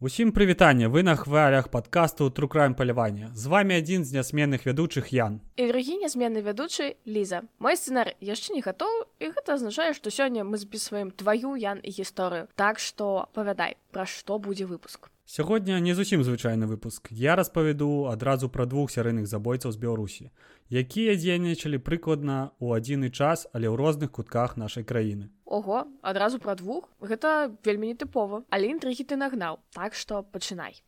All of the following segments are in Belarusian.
Усім прывітанне вы на хвалях падкасту трукраем палявання з вами адзін з нясменных вядучых Ян. І другі нязменны вядучы Ліза. Мой сцэнар яшчэ не гатоў і гэта азначае што сёння мы записываем тваю Ян і гісторыю так што павядай пра што будзе выпуск Сягодня не зусім звычайны выпуск. Я распавяду адразу пра двух сярэйных забойцаў з Беларусі, якія дзейнічалі прыкладна ў адзіны час, але ў розных кутках нашай краіны. Ого, адразу пра двух гэта вельмі нетыпова, але інтрыгі ты нагнаў, так што пачынай.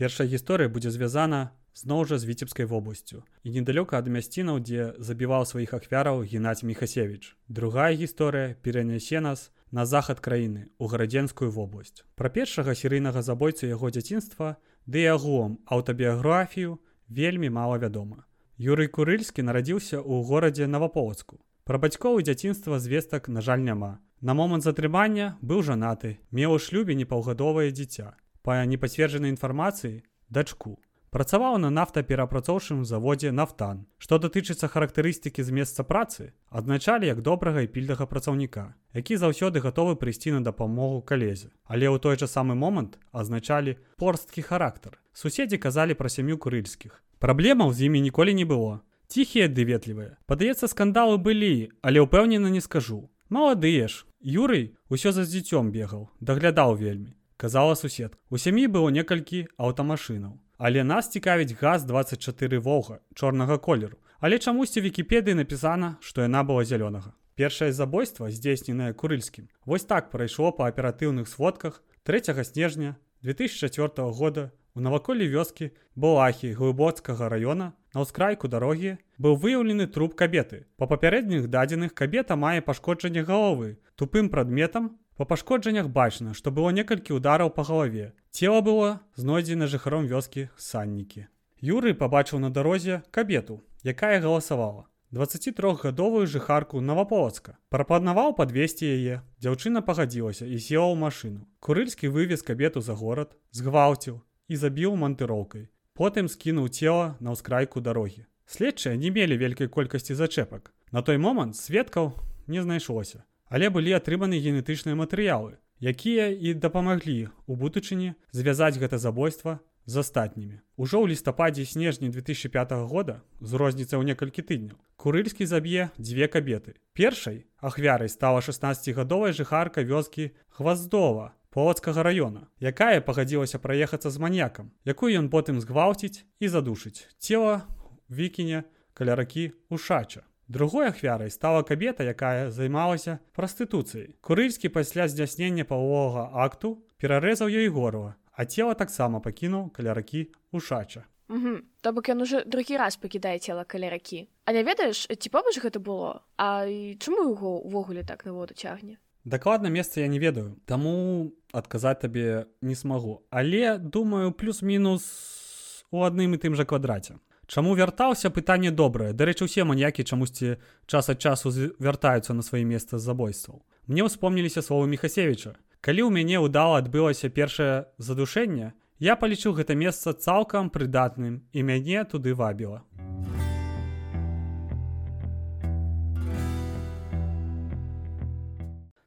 Першая гісторыя будзе звязана зноў жа з віцебскай вобласцю і недалёка ад мясцінаў, дзе забіваў сваіх ахвяраў геннадзь Мехасевіч. Другая гісторыя перанясе нас на захад краіны у гарадзенскую вобласць. Пра першага серыйнага забойцу яго дзяцінства ды агулам аўтабіяграфію вельмі мала вядома. Юрый Курыльскі нарадзіўся ў горадзе Наваполацку. Пра бацькоў і дзяцінства звестак, на жаль, няма. На момант затрымання быў жанаты, меў у шлюбе непаўгадовае дзіця па непацверджанай інфармацыі дачку. Працаваў на нафтаперапрацоўчым заводзе нафтан што датычыцца характарыстыкі з месца працы адзначалі як добрага і пільнага працаўніка які заўсёды гатовы прыйсці на дапамогу калезе. Але ў той жа самы момант азначалі порсткі характар. Суседзі казалі пра сям'ю курыльскіх. Праблемаў з імі ніколі не было. Ціхія ды ветлівыя падаецца скандалы былі але ўпэўнена не скажу. Маладыя ж. Юрый усё за дзіцём бегаў даглядаў вельмі казала сусед. У сям'і было некалькі аўтамашынаў. Але нас цікавіць газ 24 волга чорнага колеру. Але чамусьці вікіпедыі напісана, што яна была зялёнага. Першае забойства, здзейсненае курыльскім. Вось так прайшло па аператыўных сводках 3 снежня 2004 года у наваколлі вёскі Балахі глыбоцкага раёна на ўскрайку дарогі быў выяўлены труп кабеты. Па папярэдніх дадзеных кабета мае пашкоджанне галовы тупым прадметам Па пашкоджаннях бачна, што было некалькі удараў па галаве. Цела было знойдзена жыхаром вёскі саннікі. Юры пабачыў на дарозе кабету, якая галасавала. 23гадовую жыхарку Наваполацка. Прапанаваў падвесці яе. Дзяўчына пагадзілася і села ў машыну. Курыльскі вывез кабету за горад, згвалціў і забіў мантыроўкай. Потым скінуў цела на ўскрайку дарогі. Следчыя не мелі вялікай колькасці зачэпак. На той момант сведкаў не знайшлося але былі атрыманы генетычныя матэрыялы, якія і дапамаглі у будучыні звязаць гэта забойства з астатнімі. Ужо ў лістападзе снежні 2005 года з розніцай ў некалькі тыдняў курыльскі заб'е дзве кабеты. Першай ахвярай стала 16гадовая жыхарка вёскі гваздова полацкага раёна, якая пагадзілася праехацца з маньякам, якую ён потым згвалціць і задушыць цела вікіне каля ракі у шача. Другой ахвярай стала кабета, якая займалася прастытуцыяй. Курыльскі пасля здзяснення паловага акту перарэзаў ёй горла, а цела таксама пакінуў каля ракі у шача. То бок ён уже другі раз пакідае цела каля ракі. А не ведаеш, ці побач гэта было, А чаму яго ўвогуле так на воду цягне? Дакладна месца я не ведаю, Таму адказаць табе не смагу. Але думаю, плюс-мінус у адным і тым жа квадраце. Чаму вяртаўся пытанне добрае. Дарэчы усе маньякі чамусьці час ад часу вяртаюцца на свае месца з забойстваў. Мне ўспомніліся словы мехасевіча калі ў мяне ўдала адбылася першае задушэнне я палічыў гэта месца цалкам прыдатным і мяне туды вабіла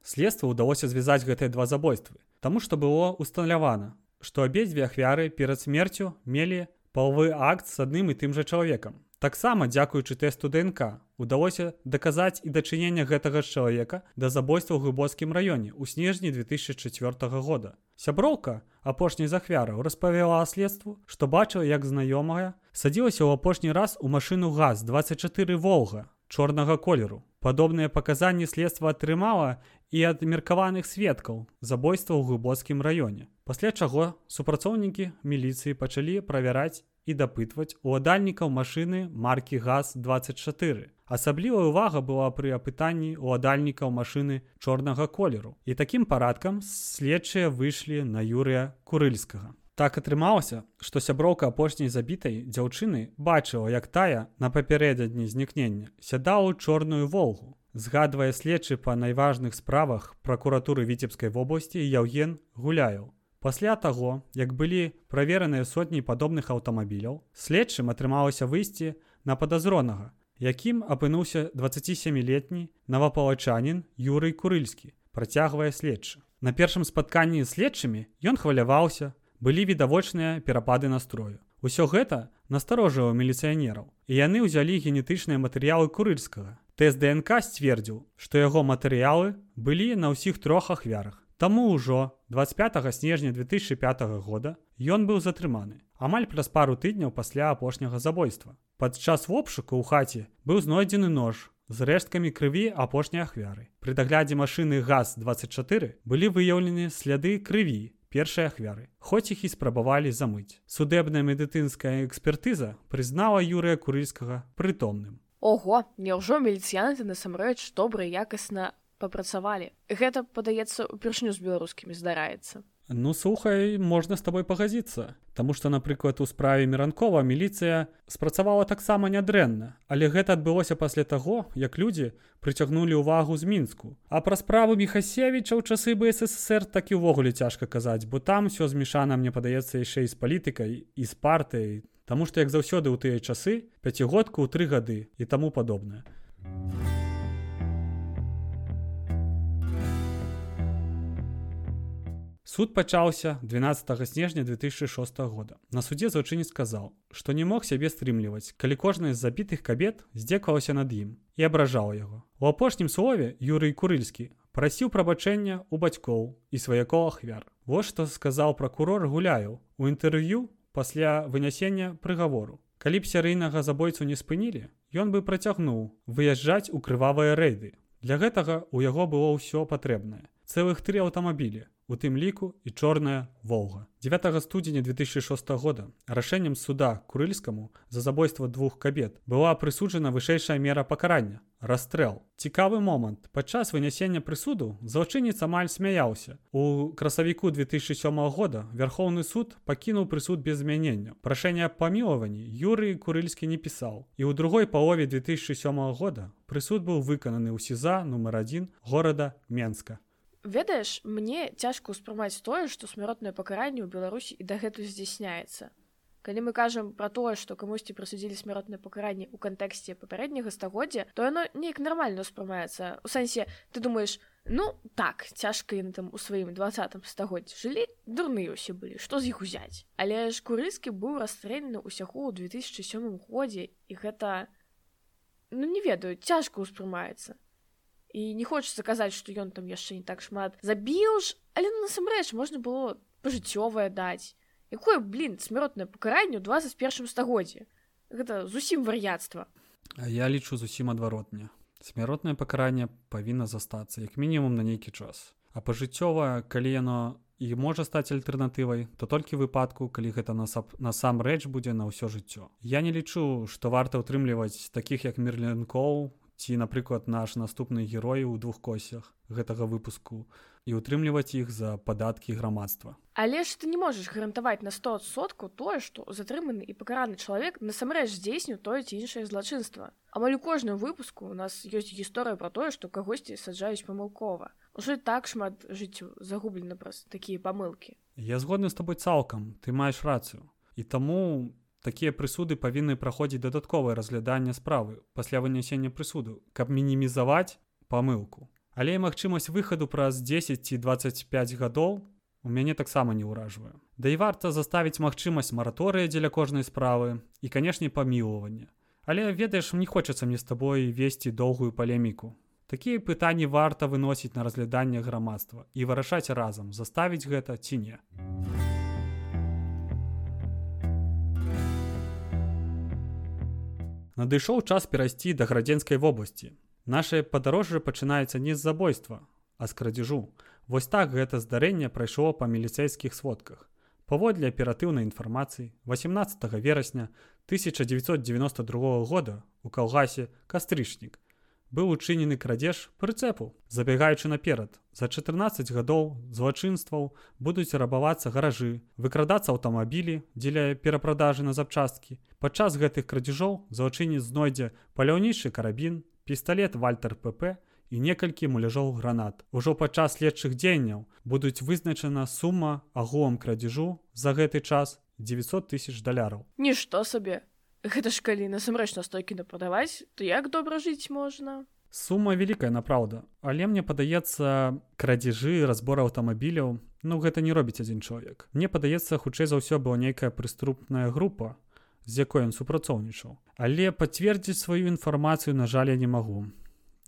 следства ўдалося звязаць гэтыя два забойствы Таму што было усталявана што абедзве ахвяры перад смерцю мелі палавы акт з адным і тым жа чалавекам. Таксама дзякуючы тэсту ДНК удалося даказаць і дачынення гэтага ж чалавека да забойства ў глыбоцкім раёне ў снежні 2004 года. Сяброўка апошняй захвяраў распавяла следству, што бачыла, як знаёмая садзілася ў апошні раз у машыну газ 24 волга чорнага колеру. Падобныя паказанні следства атрымала і ад меркаваных сведкаў забойства ў глыбоцкім раёне. Пасля чаго супрацоўнікі міліцыі пачалі правяраць і дапытваць уладальнікаў машыны маркі газ-24. Асаблівая ўвага была пры апытанні уладальнікаў машыны чорнага колеру. І такім парадкам следчыя выйшлі на Юрыя Курыльскага. Так атрымалася, што сяброўка апошняй забітай дзяўчыны бачыла, як тая на папярэдадні знікнення сядала ў чорную волгу згадвае следчы па найважных справах пракуратуры віцебскай вобласці Яўген гуляю. Пасля таго, як былі правераныя сотні падобных аўтамабіляў, следчым атрымалася выйсці на падазронага, якім апынуўся 27летні навапалачанін Юрый Курыльскі, працягвае следчы. На першым спатканні з следчымі ён хваляваўся, былі відавочныя перапады настрою. Усё гэта насторожыла міліцыянераў, і яны ўзялі генетычныя матэрыялы курыльскага. Тэст ДНК сцвердзіў, што яго матэрыялы былі на ўсіх трох ахвярах. Таму ўжо 25 снежня 2005 года ён быў затрыманы. Амаль праз пару тыдняў пасля апошняга забойства. Падчас вопшуку ў хаце быў знойдзены нож з рэшткамі крыві апошняй ахвяры. Пры даглядзе машыны ГАЗ-24 былі выяўлены сляды крыві першай ахвяры. Хоць іх і спрабавалі замыць. Судебная медыцынская экспертыза прызнала Юрыя Курыльскага прытомным. Ого, няўжо міліцыянты насамрэч добра якасна папрацавалі. Гэта, падаецца, упершыню з беларускімі здараецца. Ну слухай, можна з табой пагазіцца. Таму што, напрыклад, у справе Мранкова міліцыя спрацавала таксама нядрэнна, але гэта адбылося пасля таго, як людзі прыцягнулі ўвагу з мінску. А пра справу Мехасевіча ў часы БССР так і ўвогуле цяжка казаць, бо там усё змешана мне падаецца яшчэ і з палітыкай і з партыяй, Таму што як заўсёды ў тыя часы пяцігодку ў тры гады і таму падобнае. Суд пачаўся 12 снежня 2006 года. На судзе злачынец сказаў, што не мог сябе стрымліваць, калі кожная з забітых кабет здзекавалася над ім і абражаў яго. У апошнім слове Юрый Курыльскі прасіў прабачэння ў бацькоў і сваякоў ахвяр. Вось што сказаў пракурор гуляю у інтэрв'ю пасля вынясення прыгавору. Калі б сярыйнага забойцу не спынілі, ён бы працягнуў выязджаць у крывавыя рэйды. Для гэтага ў яго было ўсё патрэбнае. Цэлых тры аўтамабілі, у тым ліку і чорная волга 9 студзеня 2006 года рашэннем суда курыльскаму за забойства двух кабет была прысуджана вышэйшая мера пакарання расстрэл. Цікавы момант. Падчас вынясення прысуду злачынец амаль смяяўся у красавіку 2007 года вярхоўны суд пакінуў прысуд без змянення. Прашэння памілаванні юрый курыльскі не пісаў. І ў другой палове 2007 года прысуд быў выкананы ў сеза нумар один горада менска ведаеш мне цяжка ўспрымаць тое што смяротнае пакаранне ў беларусі і дагэтуль здзяйсняецца. Калі мы кажам пра тое што камусьці прысудзілі смяротнае пакаранне ў кантэксце папярэдняга стагоддзя то яно неяк нармальна ўспрымаецца. У сэнсе ты думаеш ну так цяжка яны там у сваім двадцатым стагоддзі жылі дурныя ўсе былі што з іх узяць? Але ж курыскі быў расстрелены ўсяго ў 2007 годзе і гэта ну не ведаю цяжка ўспрымаецца і не хочется казаць што ён там яшчэ не так шмат забіў ж. Але ну, насамрэч можна было пажыццёвае даць якое блин смяротнае пакаранне ў 21 стагоддзе гэта зусім вар'яцтва я лічу зусім адваротня смяротнае пакаранне павінна застацца як мінімум на нейкі час. А пажыццёва калі яно і можа стаць альтэрнатывай то толькі выпадку калі гэта насап насамрэч будзе на ўсё жыццё. Я не лічу што варта ўтрымліваць такіх як мірленкоў ці напрыклад наш наступны герой у двух косях гэтага выпуску і утрымліваць іх за падаткі грамадства. Але ж ты не можаш гарантаваць на сто сотку тое што затрыманы і пакараны чалавек насамрэч здзейсню тое ці іншае злачынства. Амаль у кожным выпуску у нас ёсць гісторыя пра тое што кагосьці саджаюць памылкова. Уже так шмат жыццю загублена праз такія памылкі. Я згодны з тобой цалкам ты маеш рацыю. І таму Такія прысуды павінны праходзіць дадатковае разгляданне справы пасля вынясення прысуду, каб мінімізаваць памылку. Але магчымасць выхаду праз 10 ці 25 гадоў у мяне таксама не ўражвае. Да і варта заставіць магчымасць мараторыя дзеля кожнай справы і, канешне, памілавання. Але ведаеш, не хочацца мне з табой весці доўгую палеміку. Такія пытанні варта выносіць на разгляданне грамадства і вырашаць разам, заставіць гэта ці не. Надышоў час перайсці да градзенскай вобласці. Нашае падарожжа пачынаецца не з забойства, а з крадзежу. Вось так гэта здарэнне прайшло па міліцэйскіх сводках. Паводле аператыўнай інфармацыі 18 верасня 1992 года у калгасе кастрычнік быў учынены крадзеж прыцэпу забегаючы наперад за 14 гадоў злачынстваў будуць рабавацца гаражы выкрадацца аўтамабілі дзеля перапрадажы на запчасткі падчас гэтых крадзежоў злачынец знойдзе паляўнічы карабін пісталлет вальтер pp і некалькі муляжоў гранат. Ужо падчас следчых дзеянняў будуць вызначана сума агулам крадзежу за гэты час 900 тысяч даляраў. Нішто сабе. Гэта ж калі насамрэч настойкі напрадаваць, то як добра жыць можна? Сума вялікая напраўда, але мне падаецца крадзежы разбор аўтамабіляў, ну гэта не робіць адзін чалавек. Мне падаецца хутчэй за ўсё была нейкая прыступная група, з якой ён супрацоўнічаў. Але пацвердзіць сваю інфармацыю на жаль я не магу.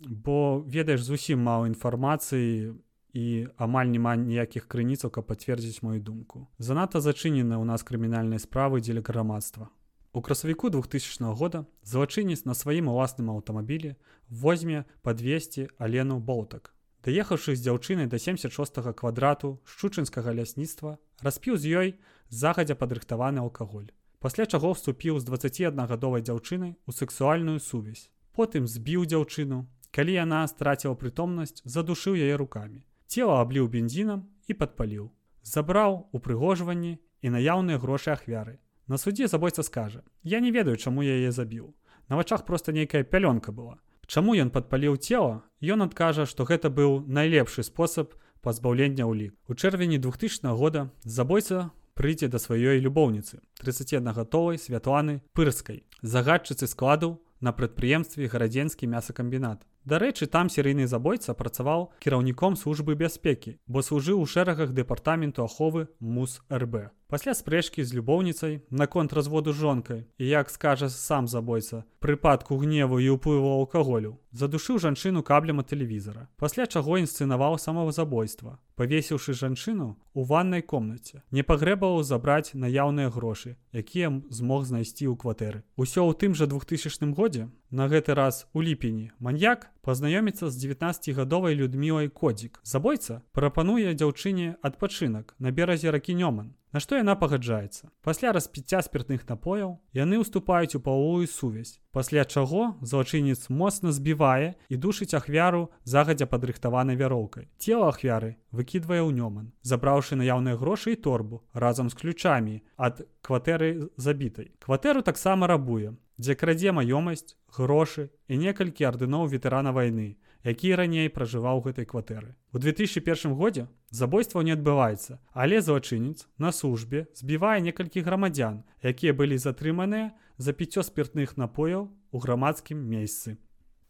Бо ведаеш зусім мала інфармацыі і амаль няма ніякіх крыніцаў, каб пацвердзіць мою думку. Занадта зачынены ў нас крымінальнай справы дзеля грамадства. У красавіку 2000 года злачынец на сваім уласным аўтамабілі возьме падвесці алену болтак. Даехаўшы з дзяўчынай да 76 квадрату шчучынскага лясніцтва, распіў з ёй загадзя падрыхтаваны алкаголь. Пасля чаго вступіў з 21гадовай дзяўчынай у сексуальную сувязь. Потым збіў дзяўчыну. Калі яна страціла прытомнасць, задушыў яе рукамі. Цела абліў бензінам і падпаліў. Забраў упрыгожванні і наяўныя грошы ахвяры. На суддзе забойца скажа: « Я не ведаю, чаму я яе забіў. На вачах проста нейкая пялёнка была. Чаму ён падпаліў цела, Ён адкажа, што гэта быў найлепшы спосаб пазбаўлення ўлік. У чэрвені 2000 года забойца прыйдзе да сваёй любоўніцы 31гатовай святланы пырскай загадчыцы складу на прадпрыемстве гарадзенскі мясакамбінат Дарэчы, там серыйны забойца працаваў кіраўніком службы бяспекі, бо служыў у шэрагах дэпартаменту аховы мус РБ. Пасля спрэчкі з любоўніцай наконт разводу жонкай і як скажа сам забойца, прыпадку гневу і ўплыву алкаголю, задушыў жанчыну каблем ад тэлевізара. Пасля чаго інсцэнаваў самого забойства, павесіўшы жанчыну у ваннай комнаце, не пагрэбаваў забраць наяўныя грошы, якія змог знайсці ў кватэры. Усё ў тым жа 2000 годзе На гэты раз у ліпені маньяк пазнаёміцца з 19гадовай людмілай кодзік. Забойца прапануе дзяўчыне адпачынак на беразе ракі Нёман, на што яна пагаджаецца. Пасля распіцця спіртных напояў яны ўступаюць у паловую сувязь. Пасля чаго злачынец моцна збівае і душыць ахвяру загадзя падрыхтаванай вяроўкай. Цела ахвяры выкідвае ў Нёман, забраўшы наяўныя грошы і торбу разам з ключамі ад кватэры забітай. Кватэру таксама рабуе, дзе крадзе маёмасць, грошы і некалькі ардыноў ветэрана вайны, які раней пражываў гэтай кватэры. У 2001 годзе забойства не адбываецца, але злачынец на службе збівае некалькі грамадзян, якія былі затрыманыя за піццё спіртных напояў у грамадскім месцы.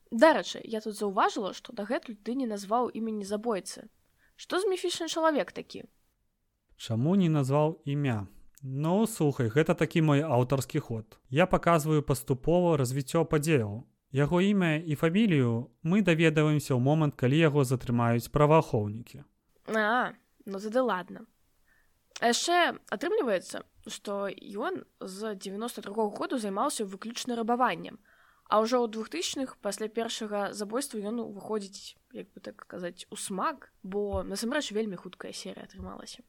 Дарэчы, я тут заўважыла, што дагэтуль ты не назваў імені забойцы. Што з міфічны чалавек такі? Чаму не назваў імя? Ну слухай, гэта такі мой аўтарскі ход. Я паказваю паступова развіццё падзеяў. Яго імя і фамілію мы даведаваемся ў момант, калі яго затрымаюць праваахоўнікі. А, ну тады ладно. яшчэ атрымліваецца, што ён з 92 -го году займаўся выключна рабаваннем. А ўжо ў двухтысячных пасля першага забойства ён выходзіць, як бы так казаць, у смак, бо насамрэч вельмі хуткая серыя атрымалася.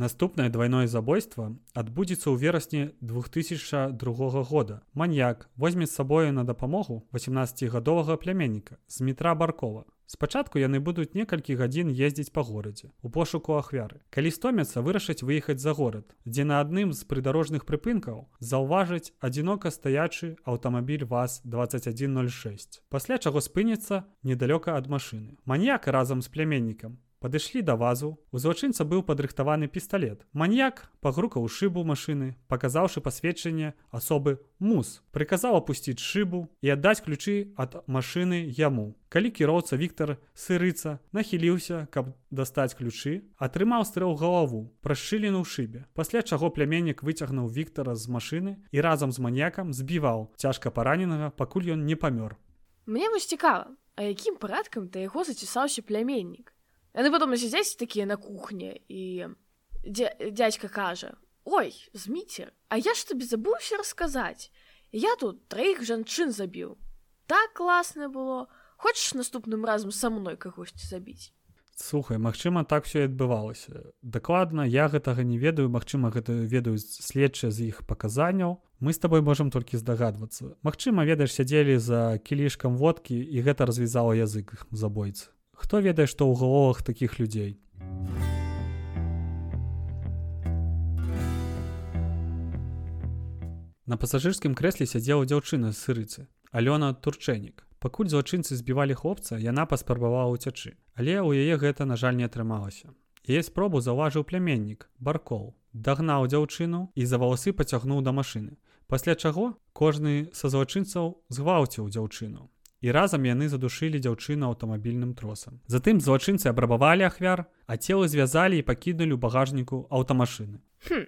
Наступнае двойное забойство адбудзецца ў верасні 2002 года. Маньяк возьме з сабою на дапамогу 18гадовага пляменніка з метра баркова. Спачатку яны будуць некалькі гадзін ездзіць па горадзе у пошуку ахвяры. Калі стомяцца вырашыць выехаць за горад, дзе на адным з прыдарожных прыпынкаў заўважыць адзінока стаячы аўтамабіль ВАЗ 2106. Пасля чаго спыніцца недалёка ад машыны. Маньяк разам з пляменнікам Падышлі да вазу. У злачынца быў падрыхтаваны пісталлет. Маньяк пагрукаў шыбу машыны, паказаўшы пасведчанне асобы мус. Прыказаў апусціць шыбу і аддаць ключы ад машыны яму. Калі кіроўца Віктор сырыца нахіліўся, каб дастаць ключы, атрымаў стрэл галаву, прашчыліну ў шыбе. Пасля чаго пляменнік выцягнуў Віктора з машыны і разам з маньякам збіваў цяжка параненага, пакуль ён не памёр. Мне вось цікава, а якім парадкам да яго зацісаўся пляменнік. Яны потом сядзяць такія на кухне і дядька кажа: Ой, зміце, А я ж табе забыўся расказаць. Я тут траіх жанчын забіў. Так класна было, хочаш наступным разам са мной кагосьці забіць. Слухай, магчыма, так все і адбывалася. Дакладна я гэтага не ведаю, Магчыма, гэта ведаюць следчыя з іх паказанняў. Мы з табой можам толькі здагадвацца. Магчыма, ведаеш, сядзелі за кілішкам водкі і гэта развязала язык забойцы. Хто ведае, што ў галовах такіх людзей. На пасажырскім крэсле сядзела дзяўчына з сырыцы. Алёна Турчэнік. Пакуль злачынцы збівалі хлопца, яна паспрабавала ўцячы. Але ў яе гэта, на жаль, не атрымалася. Яе спробу заўважыў пляменнік, баркол. Дагнаў дзяўчыну і за валасы пацягнуў да машыны. Пасля чаго кожны са злачынцаў згвалціў дзяўчыну. І разам яны задушылі дзяўчыну аўтамабільным тросам. Затым злачынцы абрабавалі ахвяр, а целы звязалі і пакінулі ў багажніку аўтамашыны. Хм.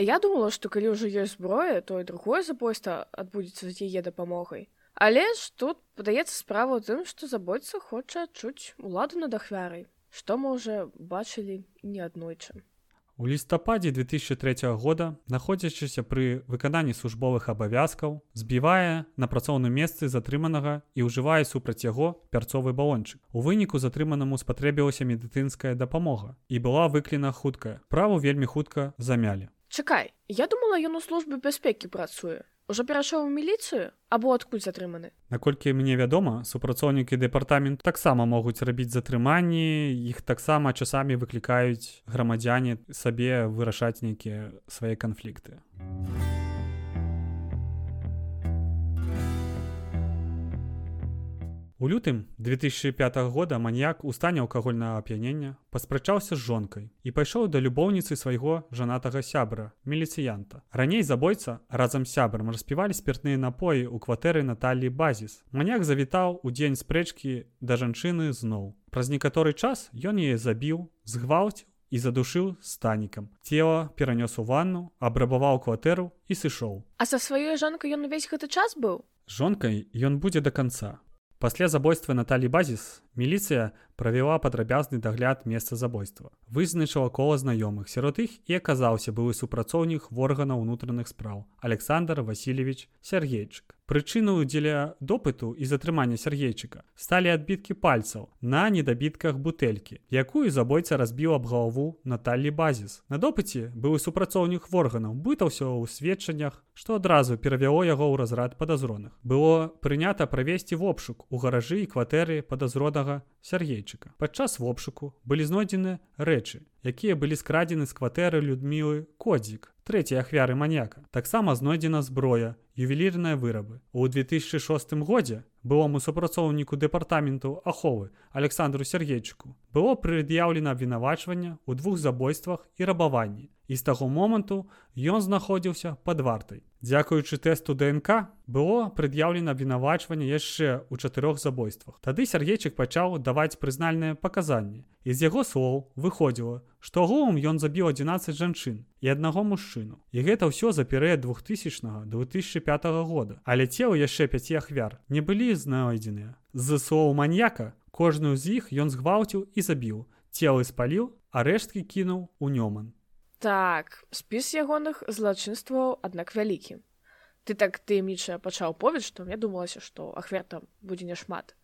Я думала, што калі ўжо ёсць зброя, то і другое забойства адбудзецца з яе дапамогай. Але ж тут падаецца справа ў тым, што забойца хоча адчуць уладу над ахвярай, што мы ўжо бачылі неаднойчы. У лістападзе 2003 года, находзячыся пры выкананні службовых абавязкаў, збівае на працоўным месцы затрыманага і ўжывае супраць яго пярцовы балончык. У выніку затрыманаму спатрэбілася медыцынская дапамога і была выклена хуткая. Праву вельмі хутка замялі. Чакай, я думала, ён у службе бяспекі працуе уже перайшоў у міліцыю або адкуль затрыманы наколькі мне вядома супрацоўнікі дэпартамент таксама могуць рабіць затрыманні іх таксама часамі выклікаюць грамадзяне сабе вырашаць нейкія свае канфлікты У лютым 2005 года маньяк у стане алкагольнага ап'янення паспрачаўся з жонкай і пайшоў да любоўніцы свайго жанатага сябра міліцыянта. Раней забойца разам сябрам распівалі спіртныя напоі ў кватэры Наталлі базіс. Маньяк завітаў у дзень спрэчкі да жанчыны зноў. Праз некаторы час ён яе забіў, згвалціў і задушыў станікам. Цела перанёс у ванну, абрабаваў кватэру і сышоў. А са сваёй жонкай ён увесь гэты час быў. Жонкай ён будзе да канца. Пасля забойства Наталі базіс міліцыя правяла падрабязны дагляд месца забойства. Вызначыла кола знаёмых сярод іх і аказаўся былы супрацоўнік органаў унутраных спраў Александр Васильевич Сергейчык. Прычыну дзеля допыту і затрымання Сергейчыка сталі адбіткі пальцаў на недабітках бутэлькі, якую забойца разбіў аб галаву Наталлі базіс. На допыце быў супрацоўнік органаў, бытаўся ў сведчаннях, што адразу перавяло яго ў разрад падазроных. Было прынята правесці вопшук у гаражы і кватэры падазронага Сергейчыка. Падчас вопшуку былі знойдзены рэчы, якія былі скрадзены з кватэры Людмілы Кодзік, трэцяй ахвяры маньяка. Таксама знойдзена зброя ювелірныя вырабы. У 2006 годзе былому супрацоўніку дэпартаменту аховы Александру Сергейчыку было прыд'яўлена абвінавачванне ў двух забойствах і рабаванні. І з таго моманту ён знаходзіўся пад вартай. Дзякуючы тэсту ДНК было прыд'яўлена абвінавачванне яшчэ ў чатырох забойствах. Тады Сергейчык пачаў даваць прызнальныя паказанні. І з яго слоў выходзіла, што агулам ён забіў 11 жанчын і аднаго мужчыну. І гэта ўсё за перыяд 2000 2005 года. Але целы яшчэ пяці ахвяр не былі знойдзеныя. З слоў маньяка кожную з іх ён згвалціў і забіў. Целы спаліў, а рэшткі кінуў у нёман. Так, спіс ягоных злачынстваў, аднак вялікі. Ты так таемніча пачаў повед, што мне думалася, што ахвер там будзе няшмат.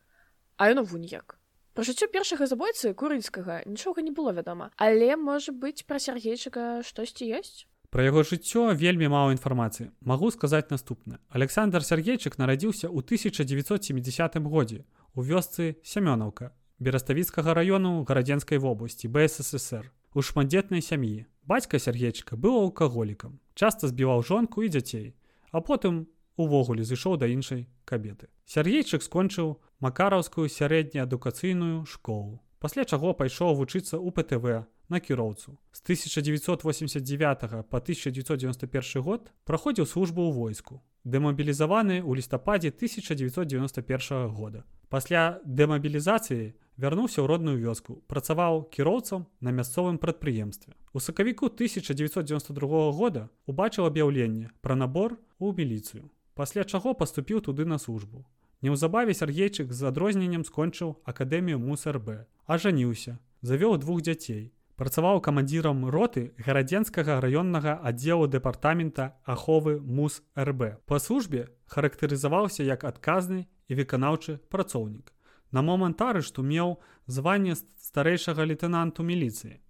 А ён вунь як. Пра жыццё першага забойцы курыцкага нічога не было вядома, але можа быць пра сяргейчыка штосьці ёсць. Яго жыццё вельмі мала інфармацыі. Магу сказаць наступна. Александр Сергейчык нарадзіўся ў 1970 годзе у вёсцы сямёнаўка бераставіцкага раёну гарадзенскай вобласці бССР у шматдзетнай сям'і Бацька Сергечка быў алкаголікам, часта збіваў жонку і дзяцей, а потым увогуле зышоў да іншай кабеты. Сергейчык скончыў макараўскую сярэднеадукацыйную школу. Пасля чаго пайшоў вучыцца ў ПТВ на кіроўцу. З 1989 по 1991 год праходзіў службу ў войску. Дэмабілізаваны ў лістападзе 1991 года. Пасля дэмабілізацыі вярнуўся ў родную вёску, працаваў кіроўцам на мясцовым прадпрыемстве. У сакавіку 1992 года убачыў аб'яўленне пра набор у міліцыю. Пасля чаго паступіў туды на службу. Неўзабаве Сергейчык з адрозненнем скончыў акадэмію МусРБ, ажаніўся, завёў двух дзяцей. Працаваў камандзірам роты гарадзенскага раённага аддзелу дэпартамента аховы МусРБ. Па службе характарызаваўся як адказны і выканаўчы працоўнік на момант арышту меў званне старэйшага лейтэнанту міліцыі.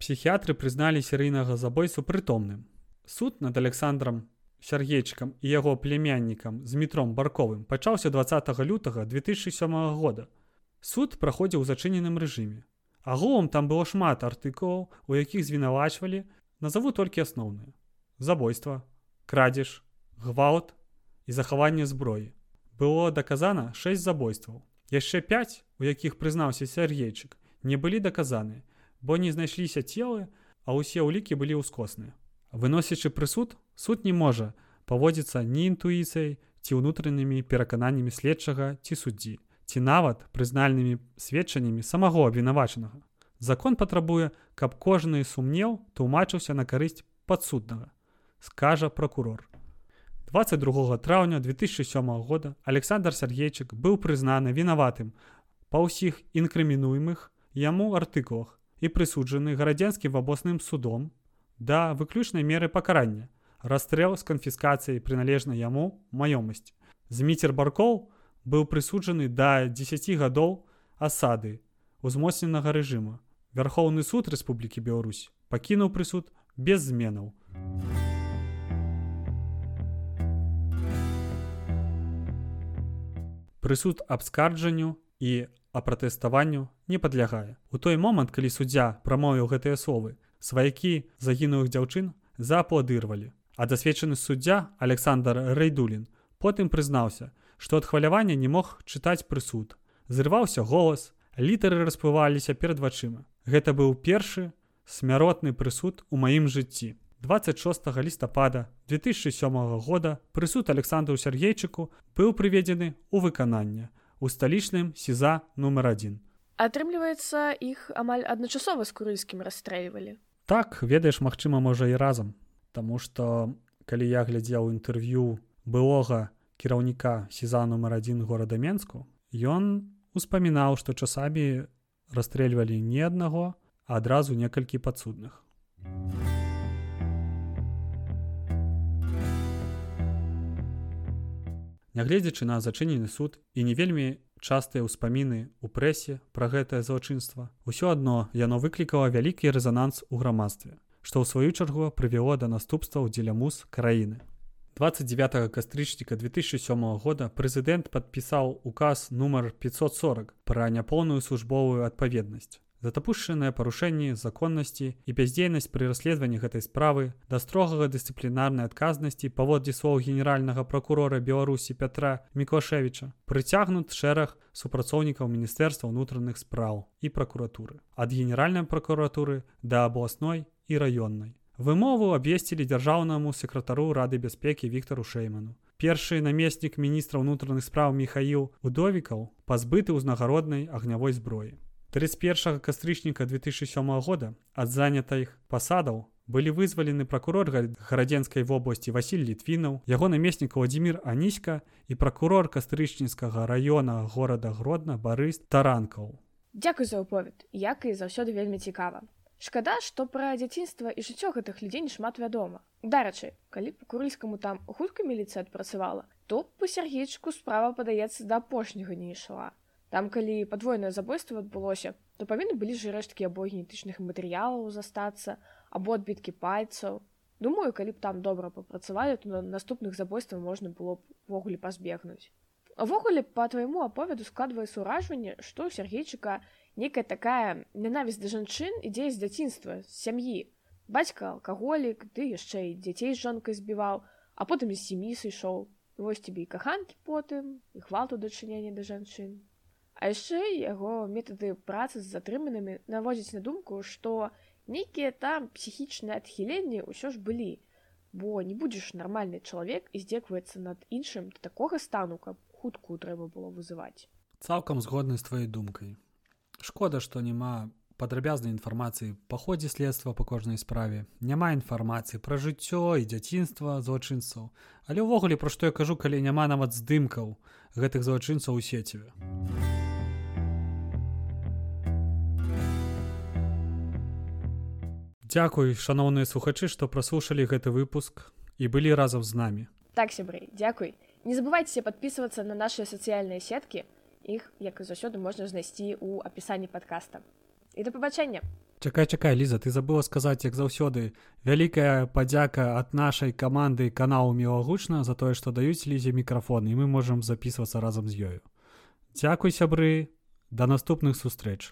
Псіхіятры прызналі серыйнага забойцу прытомным. Суд над Александром Сергейчыкам і яго племяннікам з метром барковым пачаўся 20 лютага 2007 года. Суд праходзіў у зачыненым рэжыме. Агулам там было шмат артыкулаў, у якіх звінавачвалі, назову толькі асноўныя: забойства, крадзеж, гвалт і захаванне зброі. Было даказана 6 забойстваў. Яшчэ 5, у якіх прызнаўся Сергейчык, не былі даказаны, бо не знайшліся целы, а ўсе ўлікі былі ўскосныя. Выносячы прысуд, суд не можа паводзіцца ні інтуіцыяй ці ўнутранымі перакананнямі следчага ці суддзі, ці нават прызнальнымі сведчаннямі самого абвінавачанага. Закон патрабуе, каб кожны сумнеў тлумачыўся на карысць падсуднага, скажа прокурор. 22 траўня 2007 года Александр Сергейчык быў прызнаны вінаватым па ўсіх інкрымінуемых яму артыкулах і прысуджаны гарадзенскім абосным судом да выключнай меры пакарання. Расстрэл з канфіскацыяй прыналежнай яму маёмасць. Зміцер баркоў быў прысуджаны да 10 гадоў асады узмоцненага рэжыма. Вярхоўны суд Рэспублікі Беларусь пакінуў прысуд без зменаў. Прысуд абскарджанню і апратэставанню не падлягае. У той момант калі суддзя прамовіў гэтыя словы сваякі загінулых дзяўчын зааплодырвалі а дасведчаны суддзя александр рэйдулін потым прызнаўся што ад хвалявання не мог чытаць прысуд. Зрываўся голас літары расплываліся перад вачыма. Гэта быў першы смяротны прысуд у маім жыцці. 26 лістапада 2007 года прысуд александру сергейчыку быў прыведзены ў выкананне у сталічным сеза нумар один атрымліваецца іх амаль адначасова з курыльскім расстрэльвалі так ведаеш магчыма можа і разам. Таму што калі я глядзеў інтэрв'ю былога кіраўніка сеза нумар адзін горада менску ён успамінаў што часамі расстрэльвалі не аднаго а адразу некалькі падсудных. Нягледзячы на зачынены суд і не вельмі частыя ўспаміны ў прэсе пра гэтае злачынства. Ўсё адно яно выклікала вялікі рэзананс у грамадстве што ў сваю чаргу прывяло да наступстваў дзеля муз краіны. 29 кастрычніка 2007 года прэзідэнт падпісаў указ нумар 540 пра няпоўную службовую адпаведнасць За дапушчаныя парушэнні законнасці і бяздзейнасць пры расследаванні гэтай справы да строгага дысцыплінарнай адказнасці паводле слоў генеральнага пракурора беларусі пятра мікошевіча прыцягнут шэраг супрацоўнікаў міністэрства ўнутраных спраў і пракуратуры ад генеральнай пракуратуры да абласной і раённай. Вымову абвесцілі дзяржаўнаму сакратару рады бяспекі віктору шэйману. Першы намеснік міністра ўнутраных спраў михаил удовікаў пазбыты ўзнагароднай агнявой зброі 31 кастрычніка 2007 года ад занятых пасадаў былі вызвалены пракурор гарадзенскай вобласці Васіль літвінаў яго намеснік владимир аніська і пракурор кастрычніцкага раёна горада гродна барыс таранкаў. Дякую за аповед як і заўсёды вельмі цікава. Шкада што пра дзяцінства і жыццё гэтых людзей шмат вядома. Дарачы калі по курыльскаму там хутка міліцыя адпрацавала то по сергейчку справа падаецца да апошняга не ішла Там калі падвойнае забойство адбылося, то павінны былі ж рэшткі або генетычных матэрыялаў застацца або адбіткі пальцаў. Думаю, калі б там добра папрацавалі, то на наступных забойстваў можна было б увогуле пазбегнуць. Увогуле па твайму аповеду складвае суражванне, што ў Сергейчыка некая такая ненавість да жанчын ідзе з дзяцінства з сям'і. Бацька алкаголік, ты яшчэ і дзяцей з жонкай збіваў, а потым з сям'і сышоў. Вось тебе і каханкі потым, і хвалту дачынення да жанчын. А яшчэ яго метады працы з затрыманымі наводзяць на думку, што нейкія там псіхічныя адхіленні ўсё ж былі, бо не будзеш нармальны чалавек і здзекваецца над іншым да такога стану, каб хутку трэба было вызываць. Цалкам згодны з тваёй думкай. Шкода, што няма падрабязнай інфармацыі па ходзе следства па кожнай справе. Няма інфармацыі пра жыццё і дзяцінства злачынцаў. Але ўвогуле пра што я кажу, калі няма нават здымкаў гэтых злачынцаў у сеціве. Дзякуй шаноўныя слухачы што праслушалі гэты выпуск і былі разам з намі. Так сябры дзякуй. Не забывайце подписываться на наши сацыяльныя сеткі. Іх як і заўсёды можна знайсці ў апісанні подкаста і да пабачэння! Чакай чакай ліза ты забыла сказаць як заўсёды вялікая падзяка ад нашай каманды каналу мілагучна за тое што даюць лізе мікрафон і мы можемм записывацца разам з ёю. Дзякуй сябры да наступных сустрэч